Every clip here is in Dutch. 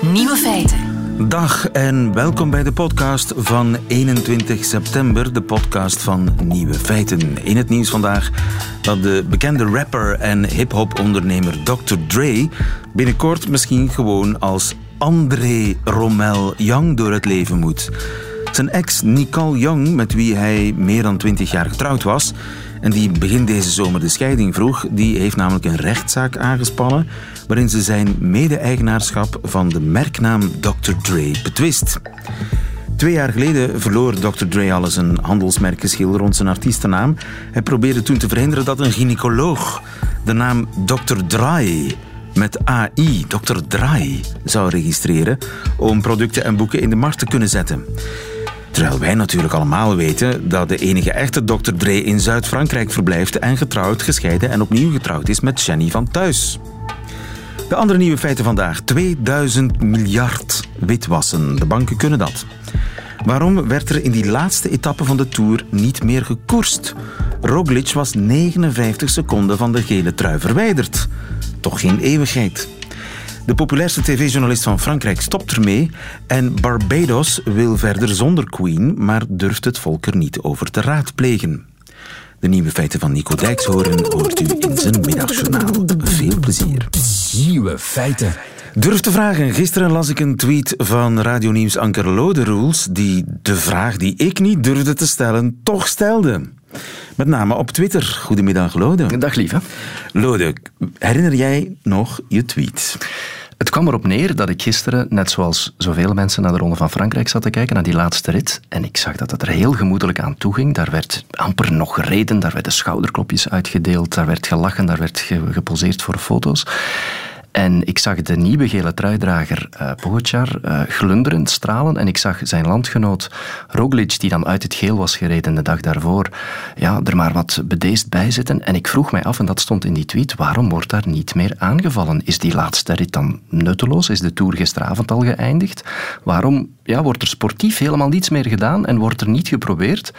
Nieuwe feiten. Dag en welkom bij de podcast van 21 september, de podcast van Nieuwe Feiten. In het nieuws vandaag dat de bekende rapper en hip-hop ondernemer Dr. Dre binnenkort misschien gewoon als André Romel Young door het leven moet. Zijn ex Nicole Young, met wie hij meer dan 20 jaar getrouwd was, en die begin deze zomer de scheiding vroeg, die heeft namelijk een rechtszaak aangespannen waarin ze zijn mede-eigenaarschap van de merknaam Dr. Dre betwist. Twee jaar geleden verloor Dr. Dre al een handelsmerkenschil rond zijn artiestennaam. Hij probeerde toen te verhinderen dat een gynaecoloog de naam Dr. Dry met AI, Dr. Dry, zou registreren om producten en boeken in de markt te kunnen zetten. Terwijl wij natuurlijk allemaal weten dat de enige echte Dr. Dre in Zuid-Frankrijk verblijft en getrouwd, gescheiden en opnieuw getrouwd is met Jenny van Thuis. De andere nieuwe feiten vandaag. 2000 miljard witwassen. De banken kunnen dat. Waarom werd er in die laatste etappe van de Tour niet meer gekoerst? Roglic was 59 seconden van de gele trui verwijderd. Toch geen eeuwigheid. De populairste tv-journalist van Frankrijk stopt ermee en Barbados wil verder zonder Queen, maar durft het volk er niet over te raadplegen. De nieuwe feiten van Nico Dijkshoorn hoort u in zijn middagjournaal. Veel plezier. Nieuwe feiten. Durf te vragen. Gisteren las ik een tweet van Radio Nieuws Anker Lode Rules die de vraag die ik niet durfde te stellen toch stelde. Met name op Twitter. Goedemiddag, Lode. Dag, lieve. Lode, herinner jij nog je tweet? Het kwam erop neer dat ik gisteren, net zoals zoveel mensen, naar de Ronde van Frankrijk zat te kijken, naar die laatste rit. En ik zag dat het er heel gemoedelijk aan toe ging. Daar werd amper nog gereden, daar werden schouderklopjes uitgedeeld, daar werd gelachen, daar werd geposeerd voor foto's. En ik zag de nieuwe gele truidrager uh, Pogacar uh, glunderend stralen. En ik zag zijn landgenoot Roglic, die dan uit het geel was gereden de dag daarvoor, ja, er maar wat bedeesd bij zitten. En ik vroeg mij af, en dat stond in die tweet, waarom wordt daar niet meer aangevallen? Is die laatste rit dan nutteloos? Is de Tour gisteravond al geëindigd? Waarom ja, wordt er sportief helemaal niets meer gedaan en wordt er niet geprobeerd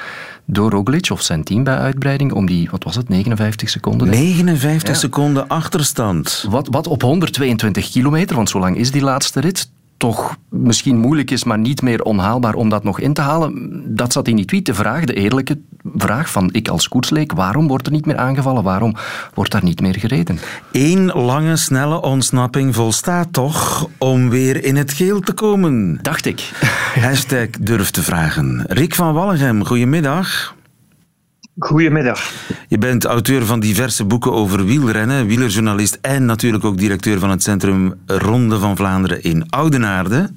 door Roglic of zijn team bij uitbreiding om die, wat was het, 59 seconden? 59 seconden achterstand. Wat, wat op 122 kilometer, want zo lang is die laatste rit, toch misschien moeilijk is, maar niet meer onhaalbaar om dat nog in te halen. Dat zat in die tweet, de vraag, de eerlijke vraag van ik als koersleek, waarom wordt er niet meer aangevallen? Waarom wordt daar niet meer gereden? Eén lange, snelle ontsnapping volstaat toch om weer in het geel te komen? Dacht ik. Hashtag durf te vragen. Rick van Wallegem, goedemiddag. Goedemiddag. Je bent auteur van diverse boeken over wielrennen, wielerjournalist en natuurlijk ook directeur van het Centrum Ronde van Vlaanderen in Oudenaarde.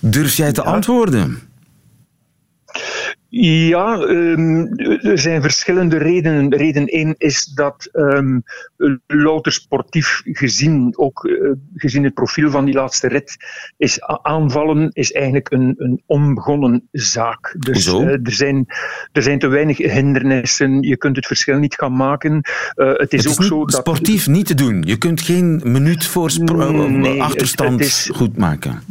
Durf jij te antwoorden? Ja, um, er zijn verschillende redenen. Reden één is dat um, louter sportief gezien, ook uh, gezien het profiel van die laatste rit, is aanvallen is eigenlijk een, een onbegonnen zaak. Dus uh, er, zijn, er zijn te weinig hindernissen, je kunt het verschil niet gaan maken. Uh, het is, het is ook zo dat... Sportief niet te doen. Je kunt geen minuut voor nee, achterstand het, het is, goed maken.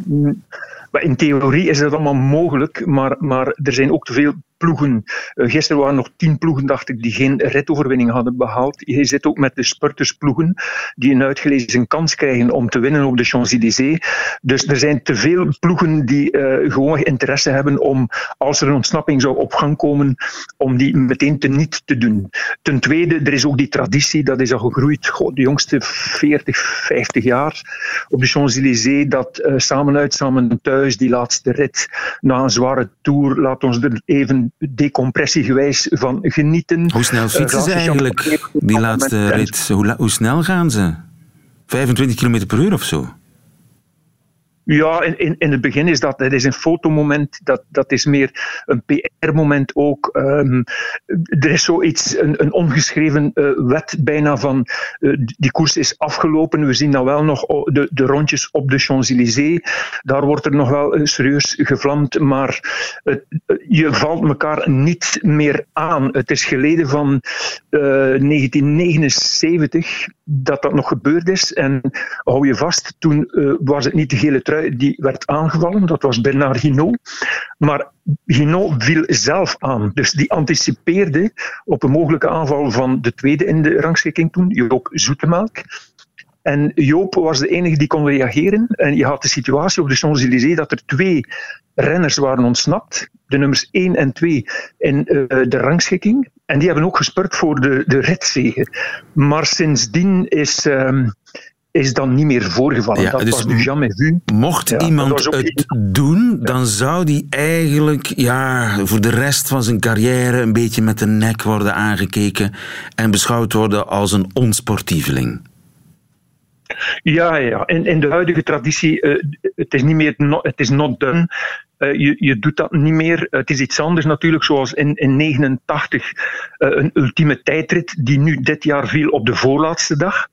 In theorie is dat allemaal mogelijk, maar, maar er zijn ook te veel ploegen. Uh, gisteren waren nog tien ploegen, dacht ik, die geen ritoverwinning hadden behaald. Je zit ook met de spurtersploegen die een uitgelezen kans krijgen om te winnen op de Champs-Élysées. Dus er zijn te veel ploegen die uh, gewoon interesse hebben om, als er een ontsnapping zou op gang komen, om die meteen te niet te doen. Ten tweede, er is ook die traditie, dat is al gegroeid, de jongste 40, 50 jaar op de Champs-Élysées, dat uh, samen uit, samen thuis, die laatste rit, na een zware tour, laat ons er even decompressiegewijs van genieten. Hoe snel fietsen ze eigenlijk, die laatste rit? Hoe, hoe snel gaan ze? 25 km per uur of zo? Ja, in, in, in het begin is dat, dat is een fotomoment, dat, dat is meer een PR-moment ook. Um, er is zoiets, een, een ongeschreven uh, wet bijna van uh, die koers is afgelopen. We zien dan wel nog de, de rondjes op de Champs-Élysées. Daar wordt er nog wel serieus gevlamd, maar je valt elkaar niet meer aan. Het is geleden van 1979 dat dat nog gebeurd is. En hou je vast, toen was het niet de gele trui die werd aangevallen, dat was Bernard Hinault. Maar Hinault viel zelf aan. Dus die anticipeerde op een mogelijke aanval van de tweede in de rangschikking toen, Joop Zoetemelk. En Joop was de enige die kon reageren. En je had de situatie op de Champs-Élysées dat er twee renners waren ontsnapt. De nummers 1 en 2 in uh, de rangschikking. En die hebben ook gespurt voor de, de ritzegen. Maar sindsdien is, um, is dan niet meer voorgevallen. Ja, dat dus was nu jamais vu. Mocht ja, iemand het doen, dan zou die eigenlijk ja, voor de rest van zijn carrière een beetje met de nek worden aangekeken en beschouwd worden als een onsportieveling. Ja, ja. In, in de huidige traditie, uh, het is niet meer, het is not done. Uh, je, je doet dat niet meer. Het is iets anders natuurlijk, zoals in 1989 uh, een ultieme tijdrit die nu dit jaar viel op de voorlaatste dag.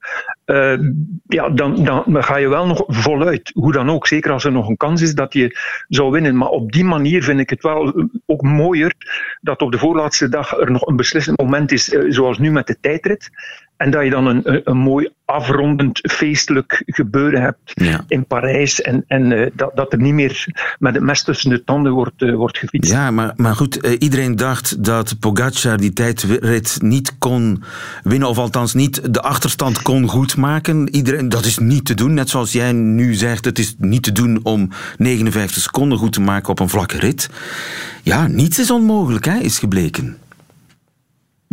Ja, dan, dan ga je wel nog voluit. Hoe dan ook, zeker als er nog een kans is dat je zou winnen. Maar op die manier vind ik het wel ook mooier dat op de voorlaatste dag er nog een beslissend moment is, zoals nu met de tijdrit. En dat je dan een, een mooi afrondend feestelijk gebeuren hebt in Parijs. En, en uh, dat, dat er niet meer met het mes tussen de tanden wordt, uh, wordt gefietst. Ja, maar, maar goed, uh, iedereen dacht dat Pogacar die tijdrit niet kon winnen, of althans niet de achterstand kon goedmaken. Iedereen, dat is niet te doen, net zoals jij nu zegt, het is niet te doen om 59 seconden goed te maken op een vlakke rit. Ja, niets is onmogelijk, hè, is gebleken.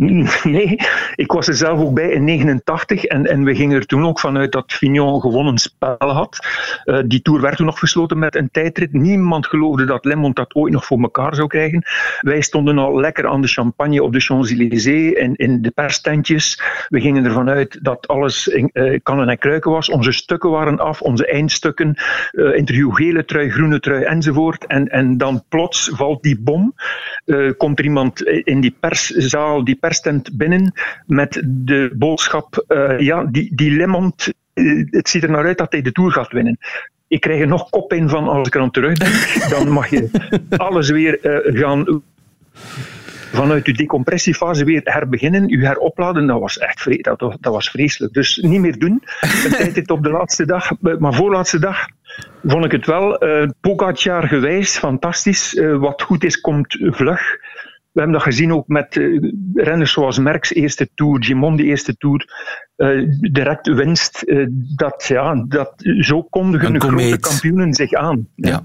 Nee, ik was er zelf ook bij in 89 en, en we gingen er toen ook vanuit dat Fignon gewonnen spel had. Uh, die Tour werd toen nog gesloten met een tijdrit. Niemand geloofde dat Lemont dat ooit nog voor elkaar zou krijgen. Wij stonden al lekker aan de champagne op de Champs-Élysées en in de perstentjes. We gingen ervan uit dat alles in, uh, kannen en kruiken was. Onze stukken waren af, onze eindstukken. Uh, interview gele trui, groene trui enzovoort. En, en dan plots valt die bom. komt er iemand in die perszaal, die perstent binnen met de boodschap: uh, ja, die, die uh, het ziet er naar uit dat hij de Tour gaat winnen. Ik krijg er nog kop in van als ik er aan terugdenk. Dan mag je alles weer uh, gaan vanuit je decompressiefase weer herbeginnen, je heropladen, dat was echt vre dat, dat was vreselijk. Dus niet meer doen. Tijd op de laatste dag, maar voorlaatste dag vond ik het wel. Uh, Pogacar gewijs, fantastisch. Uh, wat goed is, komt vlug. We hebben dat gezien ook met uh, renners zoals Merckx eerste Tour, Gimon die eerste Tour. Uh, direct winst. Uh, dat, ja, dat, zo kondigen de grote kampioenen zich aan. Ja. ja.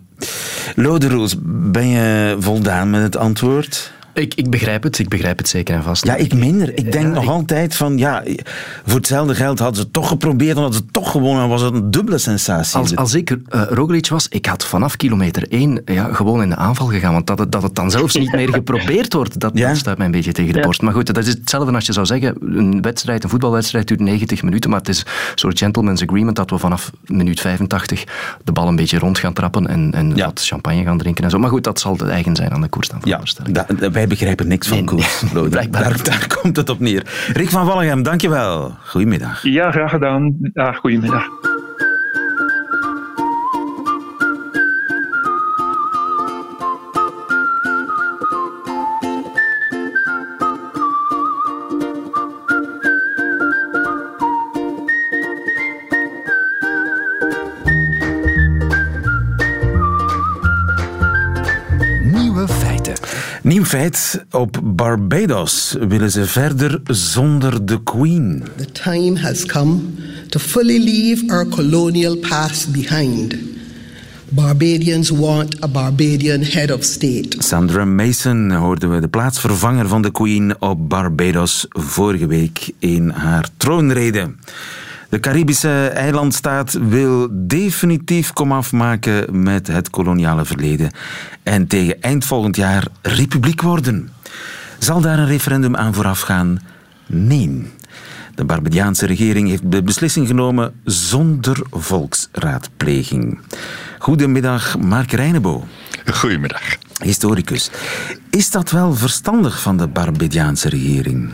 Lode Roos, ben je voldaan met het antwoord? Ik, ik begrijp het, ik begrijp het zeker en vast. Ja, ik minder. Ik denk nog altijd van, ja, voor hetzelfde geld hadden ze het toch geprobeerd, en hadden ze toch gewonnen, was het een dubbele sensatie. Als, als ik uh, Roglic was, ik had vanaf kilometer 1 ja, gewoon in de aanval gegaan, want dat het, dat het dan zelfs niet meer geprobeerd wordt, dat, ja. dat staat mij een beetje tegen de borst. Maar goed, dat is hetzelfde als je zou zeggen, een wedstrijd, een voetbalwedstrijd duurt 90 minuten, maar het is een soort gentleman's agreement dat we vanaf minuut 85 de bal een beetje rond gaan trappen en, en ja. wat champagne gaan drinken en zo. Maar goed, dat zal het eigen zijn aan de koers dan ja, wij begrijpen niks van koers. Nee, daar, daar, komt het op neer. Rick van Walligem, dankjewel. Goedemiddag. Ja, graag gedaan. Ja, goedemiddag. Feit, op Barbados willen ze verder zonder de Queen. The time has come to fully leave our colonial past behind. Barbadians want a Barbadian head of state. Sandra Mason hoorden we de plaatsvervanger van de Queen op Barbados vorige week in haar troonrede. De Caribische eilandstaat wil definitief komaf maken met het koloniale verleden en tegen eind volgend jaar republiek worden. Zal daar een referendum aan vooraf gaan? Nee. De Barbadiaanse regering heeft de beslissing genomen zonder volksraadpleging. Goedemiddag, Mark Reinebo. Goedemiddag. Historicus. Is dat wel verstandig van de Barbadiaanse regering?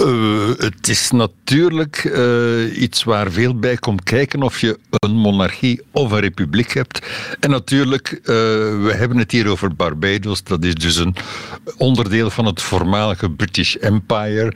Uh, het is natuurlijk uh, iets waar veel bij komt kijken of je een monarchie of een republiek hebt. En natuurlijk, uh, we hebben het hier over Barbados. Dat is dus een onderdeel van het voormalige British Empire.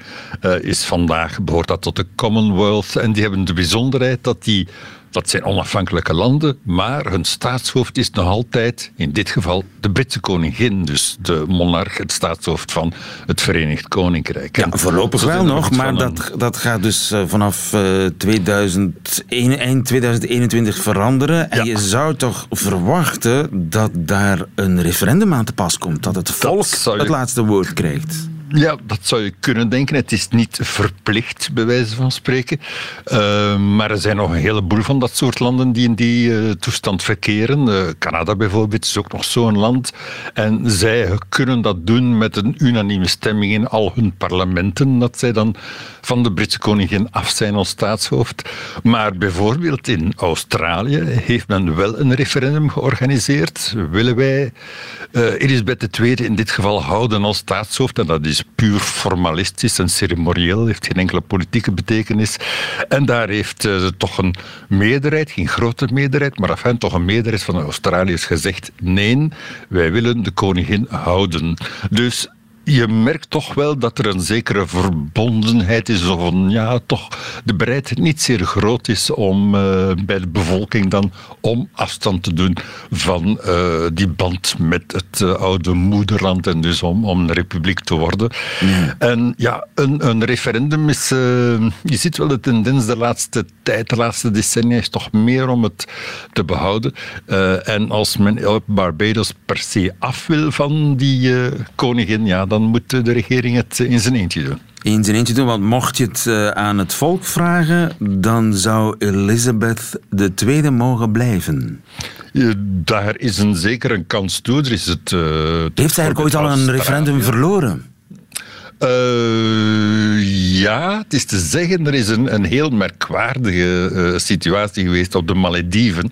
is vandaag behoort dat tot de Commonwealth. En die hebben de bijzonderheid dat die Dat zijn onafhankelijke landen, maar hun staatshoofd is nog altijd, in dit geval, de Britse koningin. Dus de monarch, het staatshoofd van het Verenigd Koninkrijk. Ja, voorlopig wel nog, maar dat, dat gaat dus uh, vanaf uh, 2001, eind 2021 veranderen. En ja. je zou toch verwachten dat daar een referendum aan te pas komt, dat het volk het laatste woord krijgt. Ja, dat zou je kunnen denken. Het is niet verplicht, bij wijze van spreken. Uh, maar er zijn nog een heleboel van dat soort landen die in die uh, toestand verkeren. Uh, Canada bijvoorbeeld is ook nog zo'n land. En zij kunnen dat doen met een unanieme stemming in al hun parlementen. Dat zij dan van de Britse koningin af zijn als staatshoofd. Maar bijvoorbeeld in Australië heeft men wel een referendum georganiseerd. Willen wij Elisabeth II in dit geval houden als staatshoofd? En dat is puur formalistisch en ceremonieel, heeft geen enkele politieke betekenis. En daar heeft uh, toch een meerderheid, geen grote meerderheid, maar enfin toch een meerderheid van de Australiërs gezegd: nee, wij willen de koningin houden. Dus je merkt toch wel dat er een zekere verbondenheid is, of een, ja, toch de bereidheid niet zeer groot is om uh, bij de bevolking dan om afstand te doen van uh, die band met het uh, oude moederland en dus om, om een republiek te worden. Ja. En ja, een, een referendum is, je ziet wel de tendens de laatste tijd, de laatste decennia, is toch meer om het te behouden. en als men Barbados per se af wil van die koningin, ja, dan dan moet de regering het in zijn eentje doen. In zijn eentje doen, want mocht je het eh, aan het volk vragen, dan zou Elizabeth de tweede mogen blijven. Daar is een zeker een kans toe. Er is het, uh, Heeft zij eigenlijk ooit al een referendum verloren? Uh, ja, het is te zeggen, er is een, een heel merkwaardige uh, situatie geweest op de Malediven,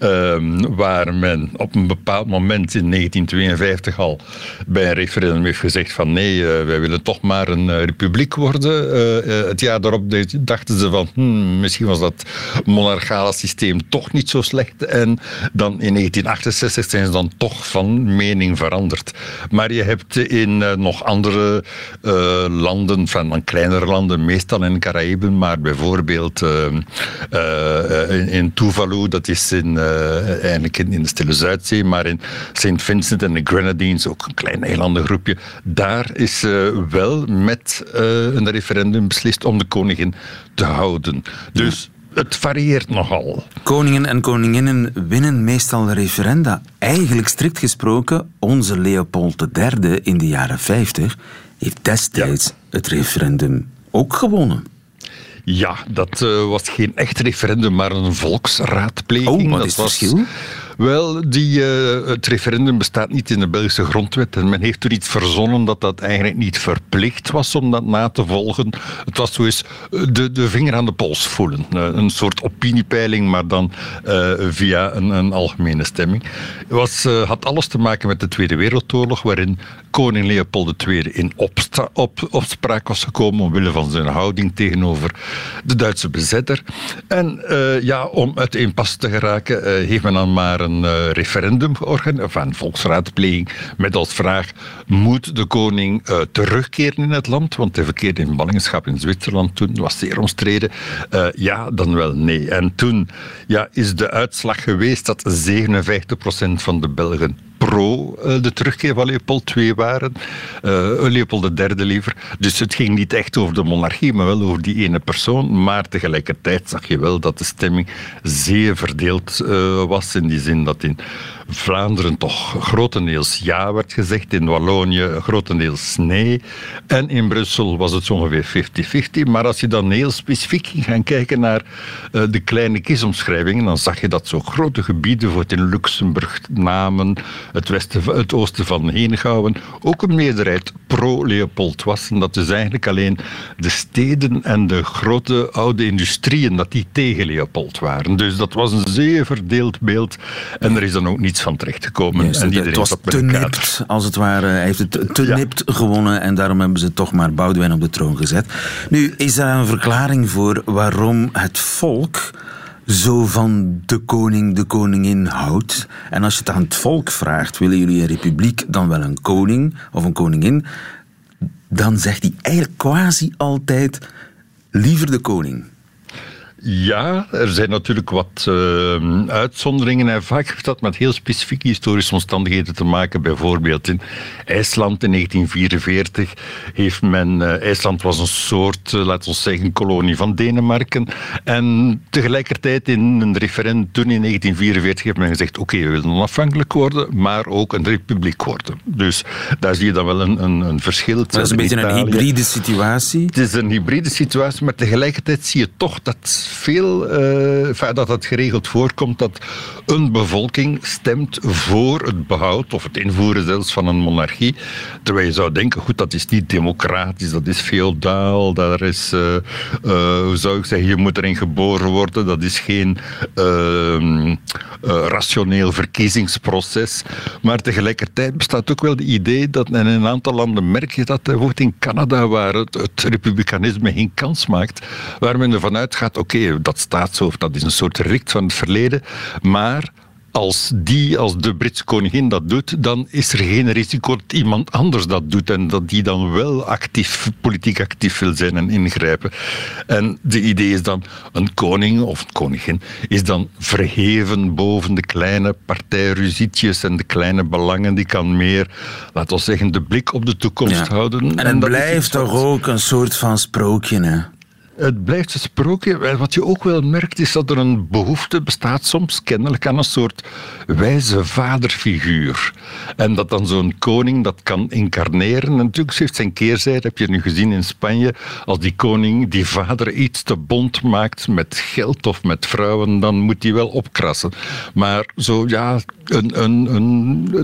uh, waar men op een bepaald moment in 1952 al bij een referendum heeft gezegd van nee, uh, wij willen toch maar een republiek worden. het jaar daarop dachten ze van hmm, misschien was dat monarchale systeem toch niet zo slecht en dan in 1968 zijn ze dan toch van mening veranderd. Maar je hebt in nog andere uh, landen, van kleinere landen, meestal in de Caraïben, maar bijvoorbeeld uh, uh, in, in, Tuvalu, dat is in, eigenlijk in, in, de Stille Zuidzee, maar in St. Vincent en de Grenadines, ook een klein eilandengroepje, daar is wel met een referendum beslist om de koningin te houden. Dus het varieert nogal. Koningen en koninginnen winnen meestal referenda. Eigenlijk strikt gesproken, onze Leopold III in de jaren 50 heeft destijds het referendum ook gewonnen. Ja, dat uh, was geen echt referendum, maar een volksraadpleging. Oh, wat dat is het verschil? Wel, die, uh, het referendum bestaat niet in de Belgische grondwet. En men heeft er iets verzonnen dat dat eigenlijk niet verplicht was om dat na te volgen. Het was zo eens eh, de, de vinger aan de pols voelen. Uh, een soort opiniepeiling, maar dan via een, een, algemene stemming. Het was, had alles te maken met de Tweede Wereldoorlog, waarin koning Leopold II in op, opspraak was gekomen omwille van zijn houding tegenover de Duitse bezetter. En ja, om uit impasse te geraken, heeft men dan maar een uh, referendum of een volksraadpleging, met als vraag: moet de koning uh, terugkeren in het land? Want hij verkeerde in ballingschap in Zwitserland toen, was zeer omstreden. Uh, ja, dan wel nee. En toen ja, is de uitslag geweest dat 57% van de Belgen pro uh, de terugkeer van Leopold II waren. Uh, Leopold III liever. Dus het ging niet echt over de monarchie, maar wel over die ene persoon. Maar tegelijkertijd zag je wel dat de stemming zeer verdeeld uh, was. In die zin dat in Vlaanderen toch grotendeels ja werd gezegd, in Wallonië grotendeels nee. En in Brussel was het zo ongeveer 50-50. Maar als je dan heel specifiek ging gaan kijken naar uh, de kleine kiesomschrijvingen, dan zag je dat zo grote gebieden, voor in Luxemburg, Namen, het, westen, het oosten van Henegouwen, ook een meerderheid pro-Leopold was. En dat dus eigenlijk alleen de steden en de grote oude industrieën, dat die tegen Leopold waren. Dus dat was een zeer verdeeld beeld. En er is dan ook niets van terechtgekomen. Yes, en het was te nipt, als het ware. Hij heeft het te ja. nipt gewonnen en daarom hebben ze toch maar Boudewijn op de troon gezet. Nu, is er een verklaring voor waarom het volk zo van de koning, de koningin houdt. En als je het aan het volk vraagt, willen jullie een republiek dan wel een koning of een koningin? Dan zegt hij eigenlijk quasi altijd liever de koning. Ja, er zijn natuurlijk wat uh, uitzonderingen en vaak heeft dat met heel specifieke historische omstandigheden te maken. Bijvoorbeeld in IJsland in 1944 heeft men... Uh, IJsland was een soort, uh, laten we zeggen, kolonie van Denemarken. En tegelijkertijd in een referendum toen in 1944 heeft men gezegd oké, okay, we willen onafhankelijk worden, maar ook een republiek worden. Dus daar zie je dan wel een, een, een verschil. Dat is een beetje een hybride situatie. Het is een hybride situatie, maar tegelijkertijd zie je toch dat veel, uh, dat het geregeld voorkomt dat een bevolking stemt voor het behoud of het invoeren zelfs van een monarchie. Terwijl je zou denken, goed, dat is niet democratisch, dat is feodaal, daar is, uh, uh, hoe zou ik zeggen, je moet erin geboren worden, dat is geen ehm, rationeel verkiezingsproces. Maar tegelijkertijd bestaat ook wel het idee dat in een aantal landen merk je dat, bijvoorbeeld in Canada, waar het, het republikeinisme geen kans maakt, waar men ervan uitgaat, oké, dat staatshoofd, dat is een soort relict van het verleden, maar als die, als de Britse koningin dat doet, dan is er geen risico dat iemand anders dat doet en dat die dan wel actief, politiek actief wil zijn en ingrijpen. En de idee is dan, een koning of een koningin is dan verheven boven de kleine partijruzietjes en de kleine belangen. Die kan meer, laten we zeggen, de blik op de toekomst houden. En, en het blijft toch ook een soort van sprookje, hè? Het blijft een sprookje. Wat je ook wel merkt, is dat er een behoefte bestaat soms kennelijk aan een soort wijze vaderfiguur. En dat dan zo'n koning dat kan incarneren. En natuurlijk heeft zijn keerzijde, heb je nu gezien in Spanje. Als die koning, die vader, iets te bond maakt met geld of met vrouwen, dan moet hij wel opkrassen. Maar zo, ja, een, een,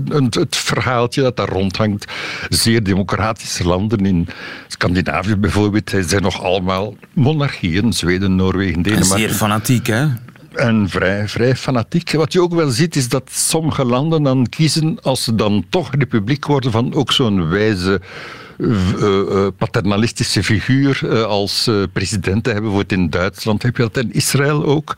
een, het verhaaltje dat daar rondhangt. Zeer democratische landen in Scandinavië bijvoorbeeld zijn nog allemaal monarchieën. Zweden, Noorwegen, Denemarken. Zeer fanatiek, hè? En vrij, vrij fanatiek. Wat je ook wel ziet, is dat sommige landen dan kiezen, als ze dan toch republiek worden, van ook zo'n wijze paternalistische figuur als president te hebben. Bijvoorbeeld in Duitsland heb je dat, in Israël ook,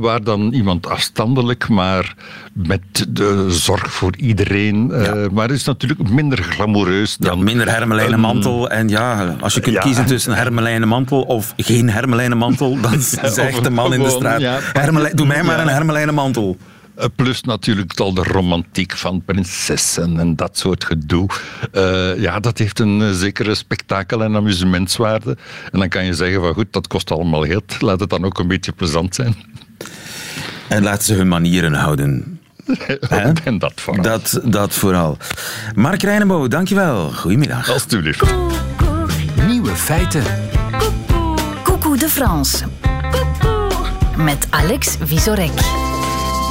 waar dan iemand afstandelijk, maar met de zorg voor iedereen. Ja. Maar het is natuurlijk minder glamoureus dan... Ja, minder hermelijnen mantel. En ja, als je kunt ja. kiezen tussen hermelijnen mantel of geen hermelijnen mantel, dan zegt de man in de straat, doe mij maar een hermelijnen mantel. Eh, plus natuurlijk al de romantiek van prinsessen en dat soort gedoe. Uh, ja, dat heeft een uh, zekere spektakel en amusementswaarde. En dan kan je zeggen van goed, dat kost allemaal geld. Laat het dan ook een beetje plezant zijn. En laten ze hun manieren houden. en dat vooral. Dat, dat vooral. Mark Reinebo, dankjewel. Goedemiddag. Alsjeblieft. Nieuwe feiten. Coucou de France. Met Alex Visorek.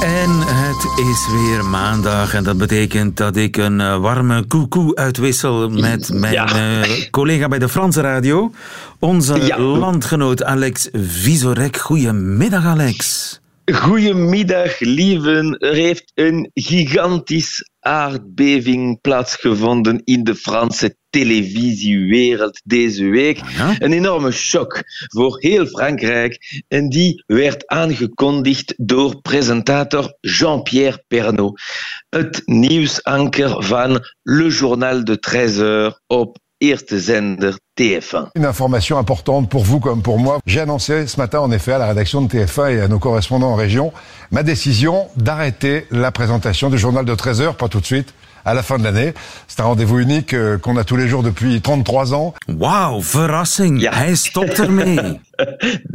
En het is weer maandag en dat betekent dat ik een uh, warme koekoe uitwissel met mijn ja. uh, collega bij de Franse radio, onze ja. landgenoot Alex Visorek. Goedemiddag Alex. Goedemiddag, lieven. Er heeft een gigantisch aardbeving plaatsgevonden in de Franse televisiewereld deze week. Een enorme shock voor heel Frankrijk. En die werd aangekondigd door presentator Jean-Pierre Pernaut. Het nieuwsanker van Le Journal de 13 heures op eerste zender TF1. Une information importante pour vous comme pour moi. J'ai annoncé ce matin en effet à la rédaction de TF1 et à nos correspondants en région ma décision d'arrêter la présentation du journal de 13 heures, pas tout de suite, à la fin de l'année. C'est un rendez-vous unique euh, qu'on a tous les jours depuis 33 ans. Wauw, verrassing. Ja. Hij stopt ermee.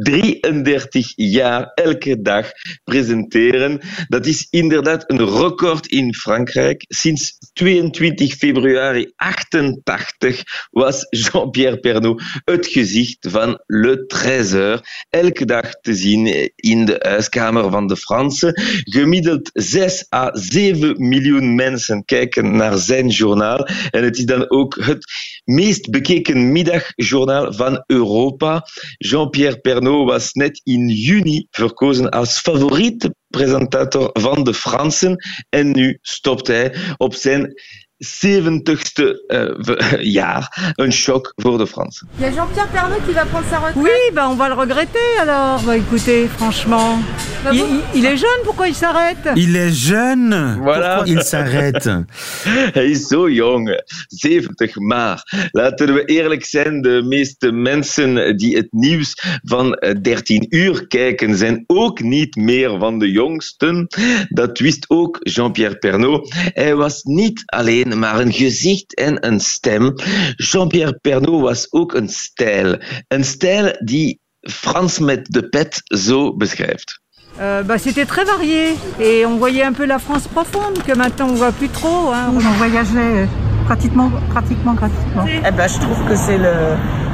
33 jaar elke dag presenteren. Dat is inderdaad een record in Frankrijk. Sinds 22 februari 88 was Jean-Pierre Pernaut het gezicht van Le Trésor. Elke dag te zien in de huiskamer van de Fransen. Gemiddeld 6 à 7 miljoen mensen kijken naar zijn journaal. En het is dan ook het meest bekeken middagjournaal van Europa. Jean Pierre Pernaut was net in juni verkozen als favoriete presentator van de Fransen. En nu stopt hij op zijn 70ste uh, jaar. Een shock voor de Fransen. Il y a Jean-Pierre Pernaut qui va prendre sa retraite. Oui, bah on va le regretter alors. Bah écoutez, franchement. Bah il, bon il- il est jeune, pourquoi il s'arrête Il est jeune. Voilà. Pourquoi il s'arrête Hij is zo jong, 70 maar. Laten we eerlijk zijn, de meeste mensen die het nieuws van eh, 13 uur kijken, zijn ook niet meer van de jongsten. Dat wist ook Jean-Pierre Pernaut. Hij was niet alleen maar een gezicht en een stem. Jean-Pierre Pernaut was ook een stijl. Een stijl die Frans met de pet zo beschrijft. Euh, bah, C'était très varié et on voyait un peu la France profonde que maintenant on voit plus trop. Hein. On voyageait pratiquement, pratiquement gratuitement. Eh ben, je trouve que c'est le,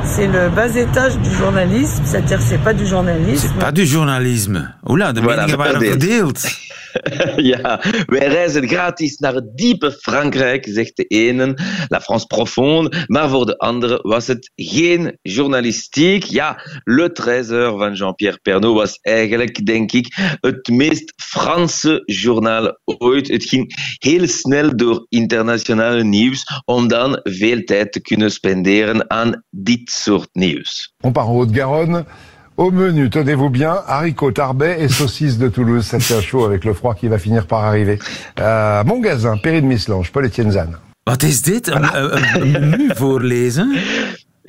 c'est le bas étage du journalisme, c'est-à-dire que c'est pas du journalisme. C'est pas du journalisme. Oula, de Voilà, verdeeld. verdeeld. ja, wij reizen gratis naar het diepe Frankrijk, zegt de ene, La France profonde, maar voor de andere was het geen journalistiek. Ja, Le Trésor van Jean-Pierre Pernaut was eigenlijk, denk ik, het meest Franse journaal ooit. Het ging heel snel door internationale nieuws, om dan veel tijd te kunnen spenderen aan dit soort nieuws. On part en Haute-Garonne. Au menu, tenez-vous bien, haricots, tarbais et saucisses de Toulouse. Ça tient chaud avec le froid qui va finir par arriver. Euh, Montgazin, Péri de Mislange, Paul-Étienne Zane. Wat is dit? Een, een?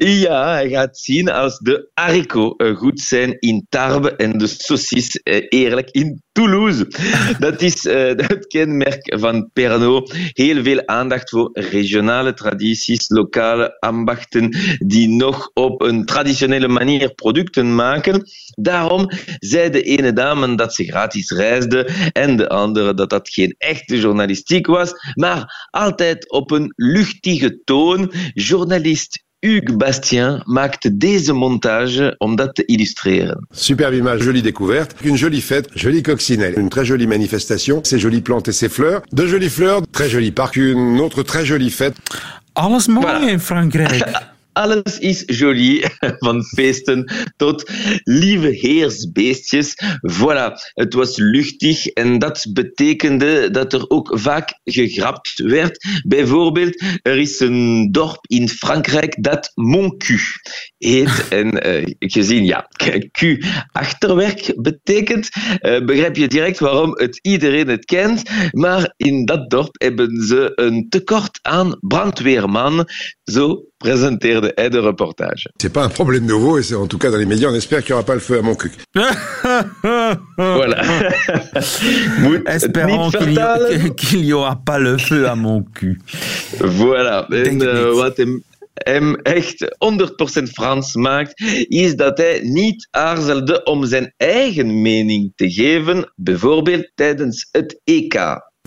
Ja, hij gaat zien als de haricots eh, goed zijn in Tarbes en de saucis eh, eerlijk in Toulouse. Dat is eh, het kenmerk van Pernod. Heel veel aandacht voor regionale tradities, lokale ambachten die nog op een traditionele manier producten maken. Daarom zei de ene dame dat ze gratis reisde en de andere dat dat geen echte journalistiek was, maar altijd op een luchtige toon. Journalist Hugues Bastien maakte deze montage om dat te illustreren. Superbe image, jolie découverte, une jolie fête, jolie coccinelle, une très jolie manifestation, ses jolies plantes et ses fleurs, de jolies fleurs, très joli parc, une autre très jolie fête. Alles mooi Voilà. in Frankrijk. Alles is jolie, van feesten tot lieve heersbeestjes. Voilà, het was luchtig en dat betekende dat er ook vaak gegrapt werd. Bijvoorbeeld, er is een dorp in Frankrijk dat Moncu heet. En eh, gezien, ja, Q achterwerk betekent, eh, begrijp je direct waarom het iedereen het kent. Maar in dat dorp hebben ze een tekort aan brandweerman. Zo presenteerde de reportage. C'est pas un problème nouveau et c'est en tout cas dans les médias, on espère qu'il n'y aura pas le feu à Montcuq. Voilà. Moet het Espérons qu'il y- vertalen. qu'il y aura pas le feu à mon cul. Voilà. En Denk het eh, niet. wat hem, hem echt 100% Frans maakt, is dat hij niet aarzelde om zijn eigen mening te geven, bijvoorbeeld tijdens het EK.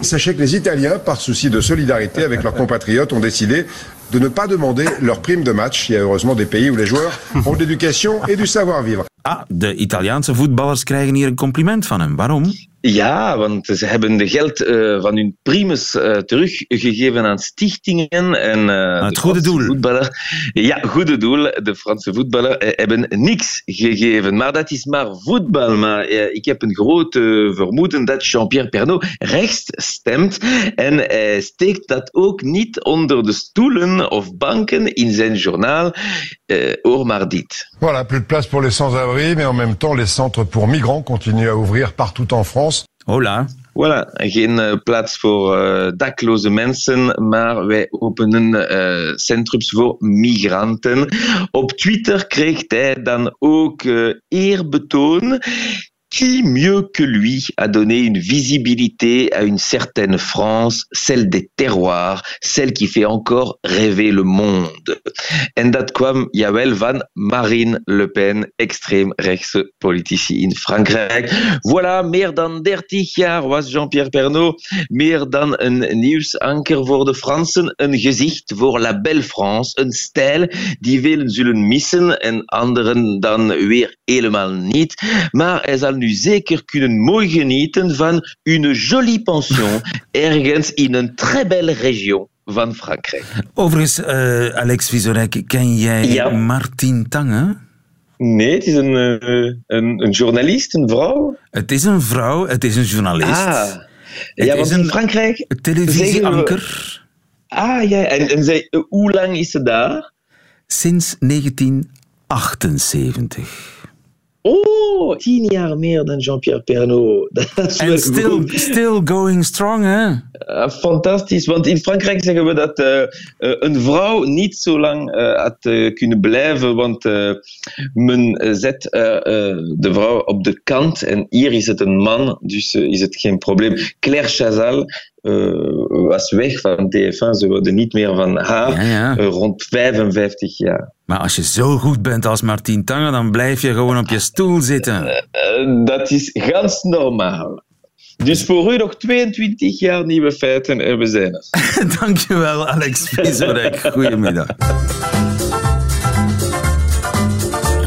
Sachez que les Italiens, par souci de solidarité avec leurs compatriotes, ont décidé de ne pas demander leur prime de match. Il y a heureusement des pays où les joueurs ont de l'éducation et du savoir-vivre. Ah, de Italiaanse voetballers krijgen hier een compliment van hem. Waarom? Ja, want ze hebben de geld eh, van hun primus eh, teruggegeven aan stichtingen. En, eh, het de goede Franse doel. Voetballer, ja, goede doel. De Franse voetballer hebben niks gegeven. Maar dat is maar voetbal. Maar ik heb een grote vermoeden dat Jean-Pierre Pernaut rechts stemt. En hij steekt dat ook niet onder de stoelen of banken in zijn journaal. Dit. Voilà, plus de place pour les sans-abri, mais en même temps, les centres pour migrants continuent à ouvrir partout en France. Hola. Voilà, geen plaats voor eh, dakloze mensen, maar wij openen eh, centrums voor migranten. Op Twitter kreeg hij dan ook eh, eerbetoon. Qui mieux que lui a donné une visibilité à une certaine France, celle des terroirs, celle qui fait encore rêver le monde? En dat kwam, jawel, van Marine Le Pen, extreemrechtse politici in Frankrijk. Voilà, meer dan 30 jaar was Jean-Pierre Pernaut meer dan een nieuwsanker voor de Fransen, een gezicht voor La Belle France, een stijl die velen zullen missen en anderen dan weer helemaal niet. Maar hij zal nu zeker kunnen mooi genieten van een jolie pension ergens in een très belle région van Frankrijk. Overigens, eh, Alex Visorek, ken jij Ja. Martien Tange? Nee, het is een, eh, een, een journalist, een vrouw. Het is een vrouw, het is een journalist. Ah, Het ja, is want een in Frankrijk televisieanker. Ah ja, en, en zij, hoe lang is ze daar? Sinds 1978. Oh, tien jaar meer dan Jean-Pierre Pernaut. En still, still going strong, hè? Uh, fantastisch, want in Frankrijk zeggen we dat uh, uh, een vrouw niet zo lang had kunnen blijven, want men zet de vrouw op de kant en hier is het een man, dus is het geen probleem. Claire Chazal was weg van TF1, ze worden niet meer van haar, ja, ja. rond 55 jaar. Maar als je zo goed bent als Martien Tange, dan blijf je gewoon op je stoel zitten. dat is ganz normaal. Dus voor u nog 22 jaar nieuwe feiten en we zijn er. Dankjewel, Alex Vizorek. Goedemiddag.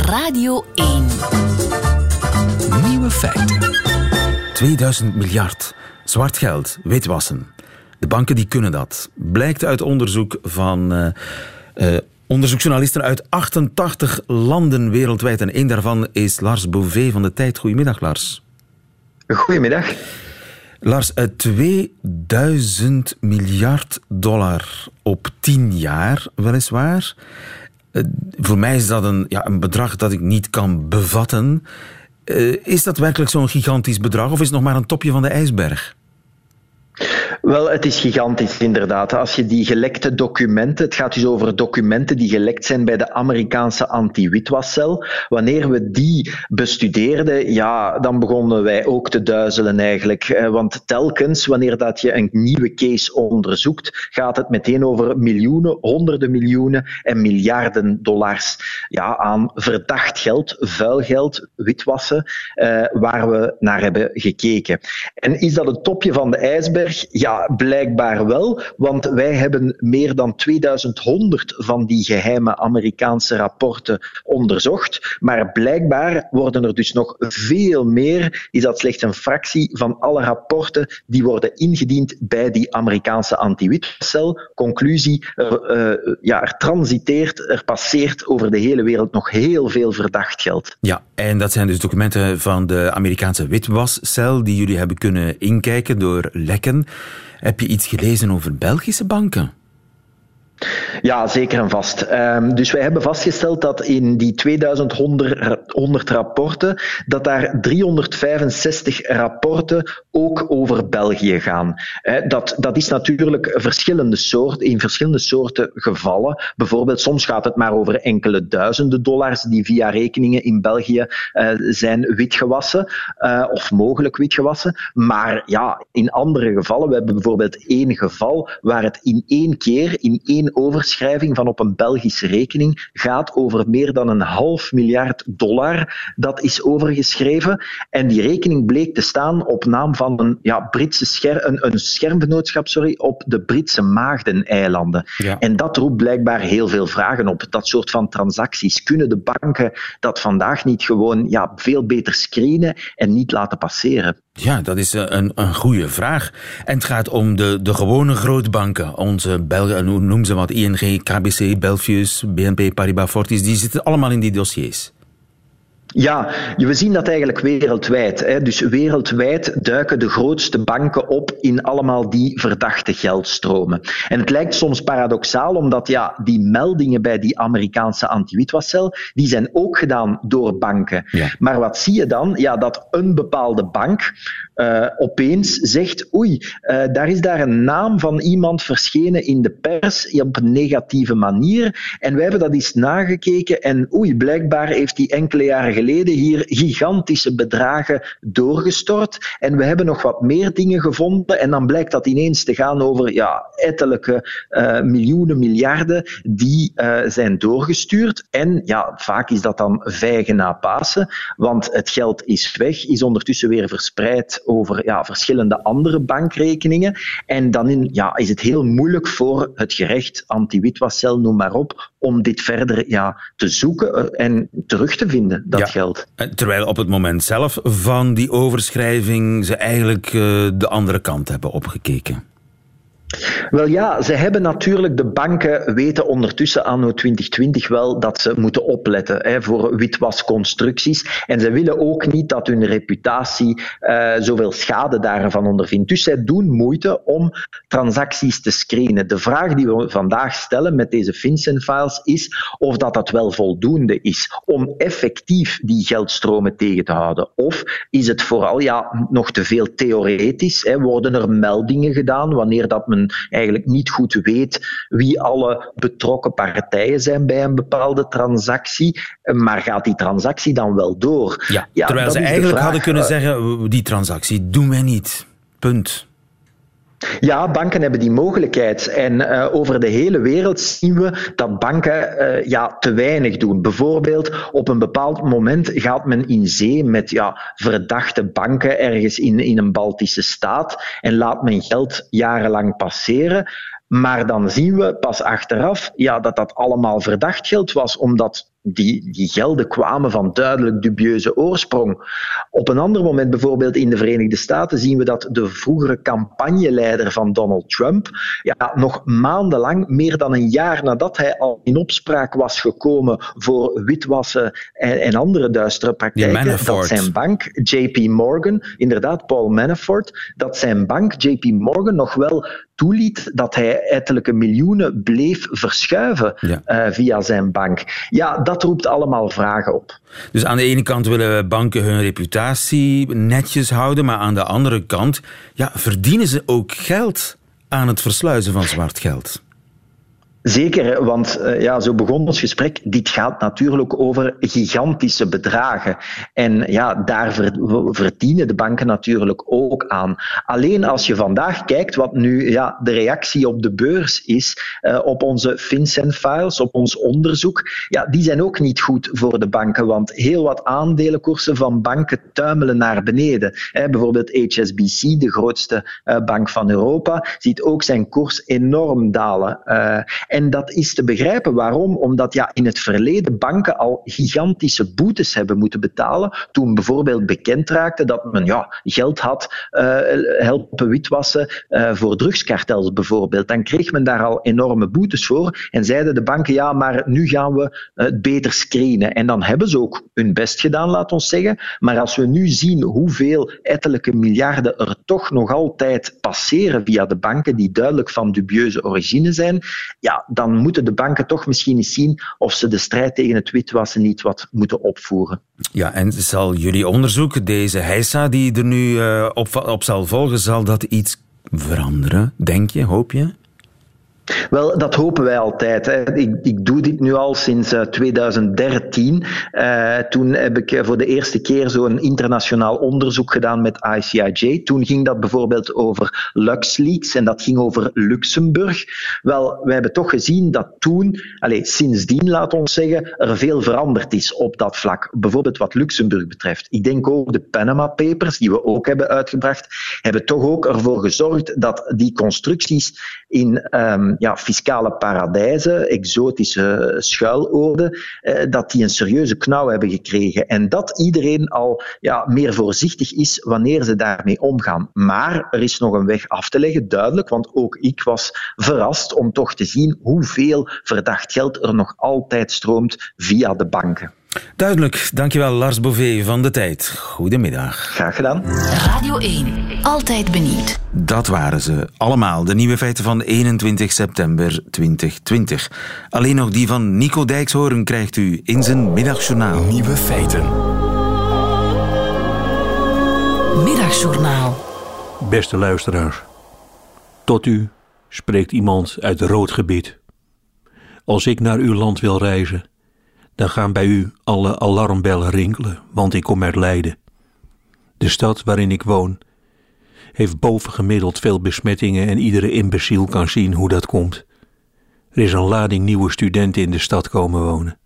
Radio 1. Nieuwe feiten. 2000 miljard. Zwart geld, witwassen. De banken die kunnen dat. Blijkt uit onderzoek van uh, uh, onderzoeksjournalisten uit 88 landen wereldwijd. En één daarvan is Lars Bouvet van de Tijd. Goedemiddag, Lars. Goedemiddag. Lars, 2000 miljard dollar op 10 jaar, weliswaar. Voor mij is dat een, ja, een bedrag dat ik niet kan bevatten. Is dat werkelijk zo'n gigantisch bedrag of is het nog maar een topje van de ijsberg? Wel, het is gigantisch inderdaad. Als je die gelekte documenten, het gaat dus over documenten die gelekt zijn bij de Amerikaanse anti-witwascel. Wanneer we die bestudeerden, ja, dan begonnen wij ook te duizelen eigenlijk. Want telkens, wanneer dat je een nieuwe case onderzoekt, gaat het meteen over miljoenen, honderden miljoenen en miljarden dollars ja, aan verdacht geld, vuil geld, witwassen, eh, waar we naar hebben gekeken. En is dat het topje van de ijsberg? Ja, blijkbaar wel, want wij hebben meer dan 2100 van die geheime Amerikaanse rapporten onderzocht. Maar blijkbaar worden er dus nog veel meer. Is dat slechts een fractie van alle rapporten die worden ingediend bij die Amerikaanse anti-witcel? Conclusie, er, uh, ja, er transiteert, er passeert over de hele wereld nog heel veel verdacht geld. Ja, en dat zijn dus documenten van de Amerikaanse witwascel die jullie hebben kunnen inkijken door lekken. Heb je iets gelezen over Belgische banken? Ja, zeker en vast. Um, dus wij hebben vastgesteld dat in die 2100 rapporten, dat daar 365 rapporten ook over België gaan. dat, dat is natuurlijk verschillende soorten, in verschillende soorten gevallen. Bijvoorbeeld, soms gaat het maar over enkele duizenden dollars die via rekeningen in België uh, zijn witgewassen, uh, of mogelijk witgewassen. Maar ja, in andere gevallen, we hebben bijvoorbeeld één geval waar het in één keer, in één overschrijving van op een Belgische rekening gaat over meer dan een half miljard dollar. Dat is overgeschreven. En die rekening bleek te staan op naam van een, ja, Britse scher een, een schermgenootschap sorry, op de Britse Maagdeneilanden. Ja. En dat roept blijkbaar heel veel vragen op. Dat soort van transacties. Kunnen de banken dat vandaag niet gewoon ja, veel beter screenen en niet laten passeren? Ja, dat is een, een goede vraag. En het gaat om de, de gewone grootbanken. Onze Belgen, noem ze wat, ING, KBC, Belfius, BNP Paribas Fortis, die zitten allemaal in die dossiers. Ja, we zien dat eigenlijk wereldwijd. Hè. Dus wereldwijd duiken de grootste banken op in allemaal die verdachte geldstromen. En het lijkt soms paradoxaal, omdat ja, die meldingen bij die Amerikaanse anti-witwascel, die zijn ook gedaan door banken. Ja. Maar wat zie je dan? Ja, dat een bepaalde bank uh, opeens zegt, oei, uh, daar is daar een naam van iemand verschenen in de pers op een negatieve manier. En wij hebben dat eens nagekeken en oei, blijkbaar heeft die enkele jaren geleden hier gigantische bedragen doorgestort. En we hebben nog wat meer dingen gevonden en dan blijkt dat ineens te gaan over ja, ettelijke uh, miljoenen, miljarden die zijn doorgestuurd. En ja, vaak is dat dan vijgen na Pasen, want het geld is weg, is ondertussen weer verspreid over ja, verschillende andere bankrekeningen. En dan in, ja, is het heel moeilijk voor het gerecht, anti-witwascel, noem maar op, om dit verder ja, te zoeken eh, en terug te vinden, dat ja. geld. Terwijl op het moment zelf van die overschrijving ze eigenlijk uh, de andere kant hebben opgekeken. Wel ja, ze hebben natuurlijk, de banken weten ondertussen anno 2020 wel dat ze moeten opletten hè, voor witwasconstructies. En ze willen ook niet dat hun reputatie uh, zoveel schade daarvan ondervindt. Dus zij doen moeite om transacties te screenen. De vraag die we vandaag stellen met deze FinCEN-files is of dat, dat wel voldoende is om effectief die geldstromen tegen te houden. Of is het vooral ja, nog te veel theoretisch? Hè? Worden er meldingen gedaan wanneer dat men eigenlijk niet goed weet wie alle betrokken partijen zijn bij een bepaalde transactie. Maar gaat die transactie dan wel door? Ja, terwijl ze eigenlijk hadden kunnen eh, zeggen, die transactie doen wij niet. Punt. Ja, banken hebben die mogelijkheid. En uh, over de hele wereld zien we dat banken uh, ja, te weinig doen. Bijvoorbeeld, op een bepaald moment gaat men in zee met ja, verdachte banken ergens in, in een Baltische staat en laat men geld jarenlang passeren. Maar dan zien we pas achteraf ja, dat dat allemaal verdacht geld was, omdat die, die gelden kwamen van duidelijk dubieuze oorsprong. Op een ander moment, bijvoorbeeld in de Verenigde Staten, zien we dat de vroegere campagneleider van Donald Trump ja, nog maandenlang, meer dan een jaar nadat hij al in opspraak was gekomen voor witwassen en, en andere duistere praktijken, dat zijn bank, JP Morgan, inderdaad Paul Manafort, dat zijn bank, JP Morgan, nog wel toeliet dat hij ettelijke miljoenen bleef verschuiven uh, via zijn bank. Ja, dat roept allemaal vragen op. Dus aan de ene kant willen banken hun reputatie netjes houden, maar aan de andere kant ja, verdienen ze ook geld aan het versluizen van zwart geld. Zeker, want uh, ja, zo begon ons gesprek. Dit gaat natuurlijk over gigantische bedragen. En ja, daar verdienen de banken natuurlijk ook aan. Alleen als je vandaag kijkt wat nu ja, de reactie op de beurs is, uh, op onze FinCEN-files, op ons onderzoek, ja, die zijn ook niet goed voor de banken. Want heel wat aandelenkoersen van banken tuimelen naar beneden. Hè, bijvoorbeeld HSBC, de grootste uh, bank van Europa, ziet ook zijn koers enorm dalen. En dat is te begrijpen. Waarom? Omdat ja, in het verleden banken al gigantische boetes hebben moeten betalen. Toen bijvoorbeeld bekend raakte dat men ja, geld had uh, helpen witwassen uh, voor drugskartels bijvoorbeeld. Dan kreeg men daar al enorme boetes voor. En zeiden de banken, ja, maar nu gaan we het beter screenen. En dan hebben ze ook hun best gedaan, laat ons zeggen. Maar als we nu zien hoeveel ettelijke miljarden er toch nog altijd passeren via de banken, die duidelijk van dubieuze origine zijn, ja, dan moeten de banken toch misschien eens zien of ze de strijd tegen het witwassen niet wat moeten opvoeren. Ja, en zal jullie onderzoek, deze heisa die er nu uh, op, op zal volgen, zal dat iets veranderen, denk je, hoop je? Wel, dat hopen wij altijd. Hè. Ik, ik, doe dit nu al sinds 2013. Uh, eh, toen heb ik voor de eerste keer zo'n internationaal onderzoek gedaan met ICIJ. Toen ging dat bijvoorbeeld over LuxLeaks en dat ging over Luxemburg. Wel, we hebben toch gezien dat toen, allez, sindsdien laat ons zeggen, er veel veranderd is op dat vlak. Bijvoorbeeld wat Luxemburg betreft. Ik denk ook de Panama Papers, die we ook hebben uitgebracht, hebben toch ook ervoor gezorgd dat die constructies in um, ja, fiscale paradijzen, exotische schuiloorden, eh, dat die een serieuze knauw hebben gekregen. En dat iedereen al ja, meer voorzichtig is wanneer ze daarmee omgaan. Maar er is nog een weg af te leggen, duidelijk, want ook ik was verrast om toch te zien hoeveel verdacht geld er nog altijd stroomt via de banken. Duidelijk. Dankjewel Lars Bouvet van De Tijd. Goedemiddag. Graag gedaan. Radio 1. Altijd benieuwd. Dat waren ze allemaal. De nieuwe feiten van 21 september 2020. Alleen nog die van Nico Dijkshoorn krijgt u in zijn middagjournaal. Nieuwe feiten. Middagjournaal. Beste luisteraars. Tot u spreekt iemand uit rood gebied. Als ik naar uw land wil reizen dan gaan bij u alle alarmbellen rinkelen, want ik kom uit Leiden. De stad waarin ik woon heeft bovengemiddeld veel besmettingen en iedere imbeciel kan zien hoe dat komt. Er is een lading nieuwe studenten in de stad komen wonen.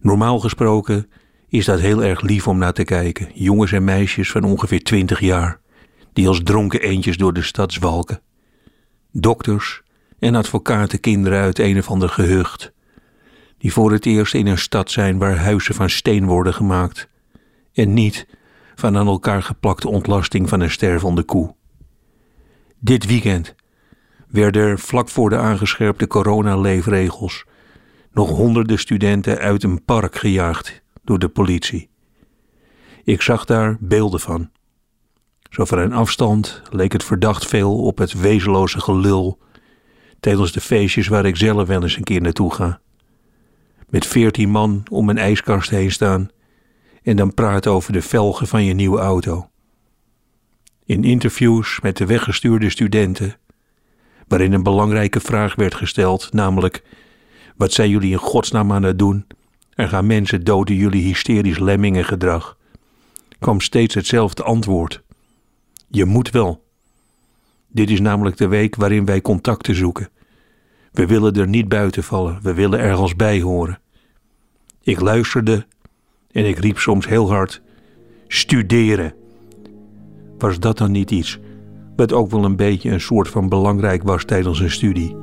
Normaal gesproken is dat heel erg lief om naar te kijken. Jongens en meisjes van ongeveer twintig jaar, die als dronken eendjes door de stad zwalken. Dokters en advocaten kinderen uit een of ander gehucht die voor het eerst in een stad zijn waar huizen van steen worden gemaakt en niet van aan elkaar geplakte ontlasting van een stervende koe. Dit weekend werden er vlak voor de aangescherpte coronaleefregels nog honderden studenten uit een park gejaagd door de politie. Ik zag daar beelden van. Zo van een afstand leek het verdacht veel op het wezenloze gelul tijdens de feestjes waar ik zelf wel eens een keer naartoe ga. Met veertien man om een ijskast heen staan en dan praten over de velgen van je nieuwe auto. In interviews met de weggestuurde studenten, waarin een belangrijke vraag werd gesteld, namelijk: Wat zijn jullie in godsnaam aan het doen? Er gaan mensen doden jullie hysterisch lemmingengedrag, kwam steeds hetzelfde antwoord. Je moet wel. Dit is namelijk de week waarin wij contacten zoeken. We willen er niet buiten vallen, we willen ergens bij horen. Ik luisterde en ik riep soms heel hard: Studeren. Was dat dan niet iets wat ook wel een beetje een soort van belangrijk was tijdens een studie?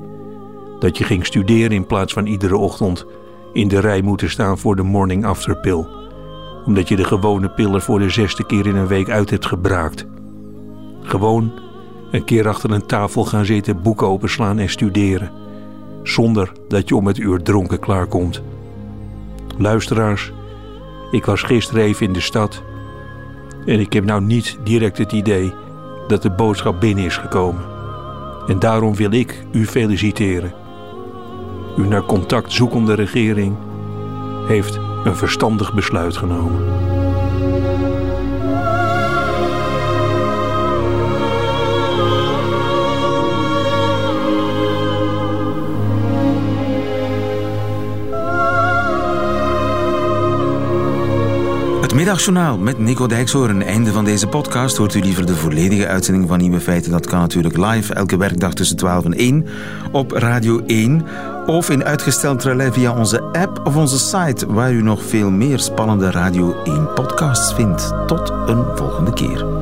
Dat je ging studeren in plaats van iedere ochtend in de rij moeten staan voor de morning after pill, omdat je de gewone pillen voor de zesde keer in een week uit hebt gebraakt. Gewoon een keer achter een tafel gaan zitten, boeken openslaan en studeren, zonder dat je om het uur dronken klaarkomt. Luisteraars, ik was gisteren even in de stad en ik heb nou niet direct het idee dat de boodschap binnen is gekomen. En daarom wil ik u feliciteren. Uw naar contact zoekende regering heeft een verstandig besluit genomen. Middagjournaal met Nico Dijkshoorn. Einde van deze podcast. Hoort u liever de volledige uitzending van Nieuwe Feiten? Dat kan natuurlijk live, elke werkdag tussen 12 en 1 op Radio 1. Of in uitgesteld relais via onze app of onze site, waar u nog veel meer spannende Radio 1 podcasts vindt. Tot een volgende keer.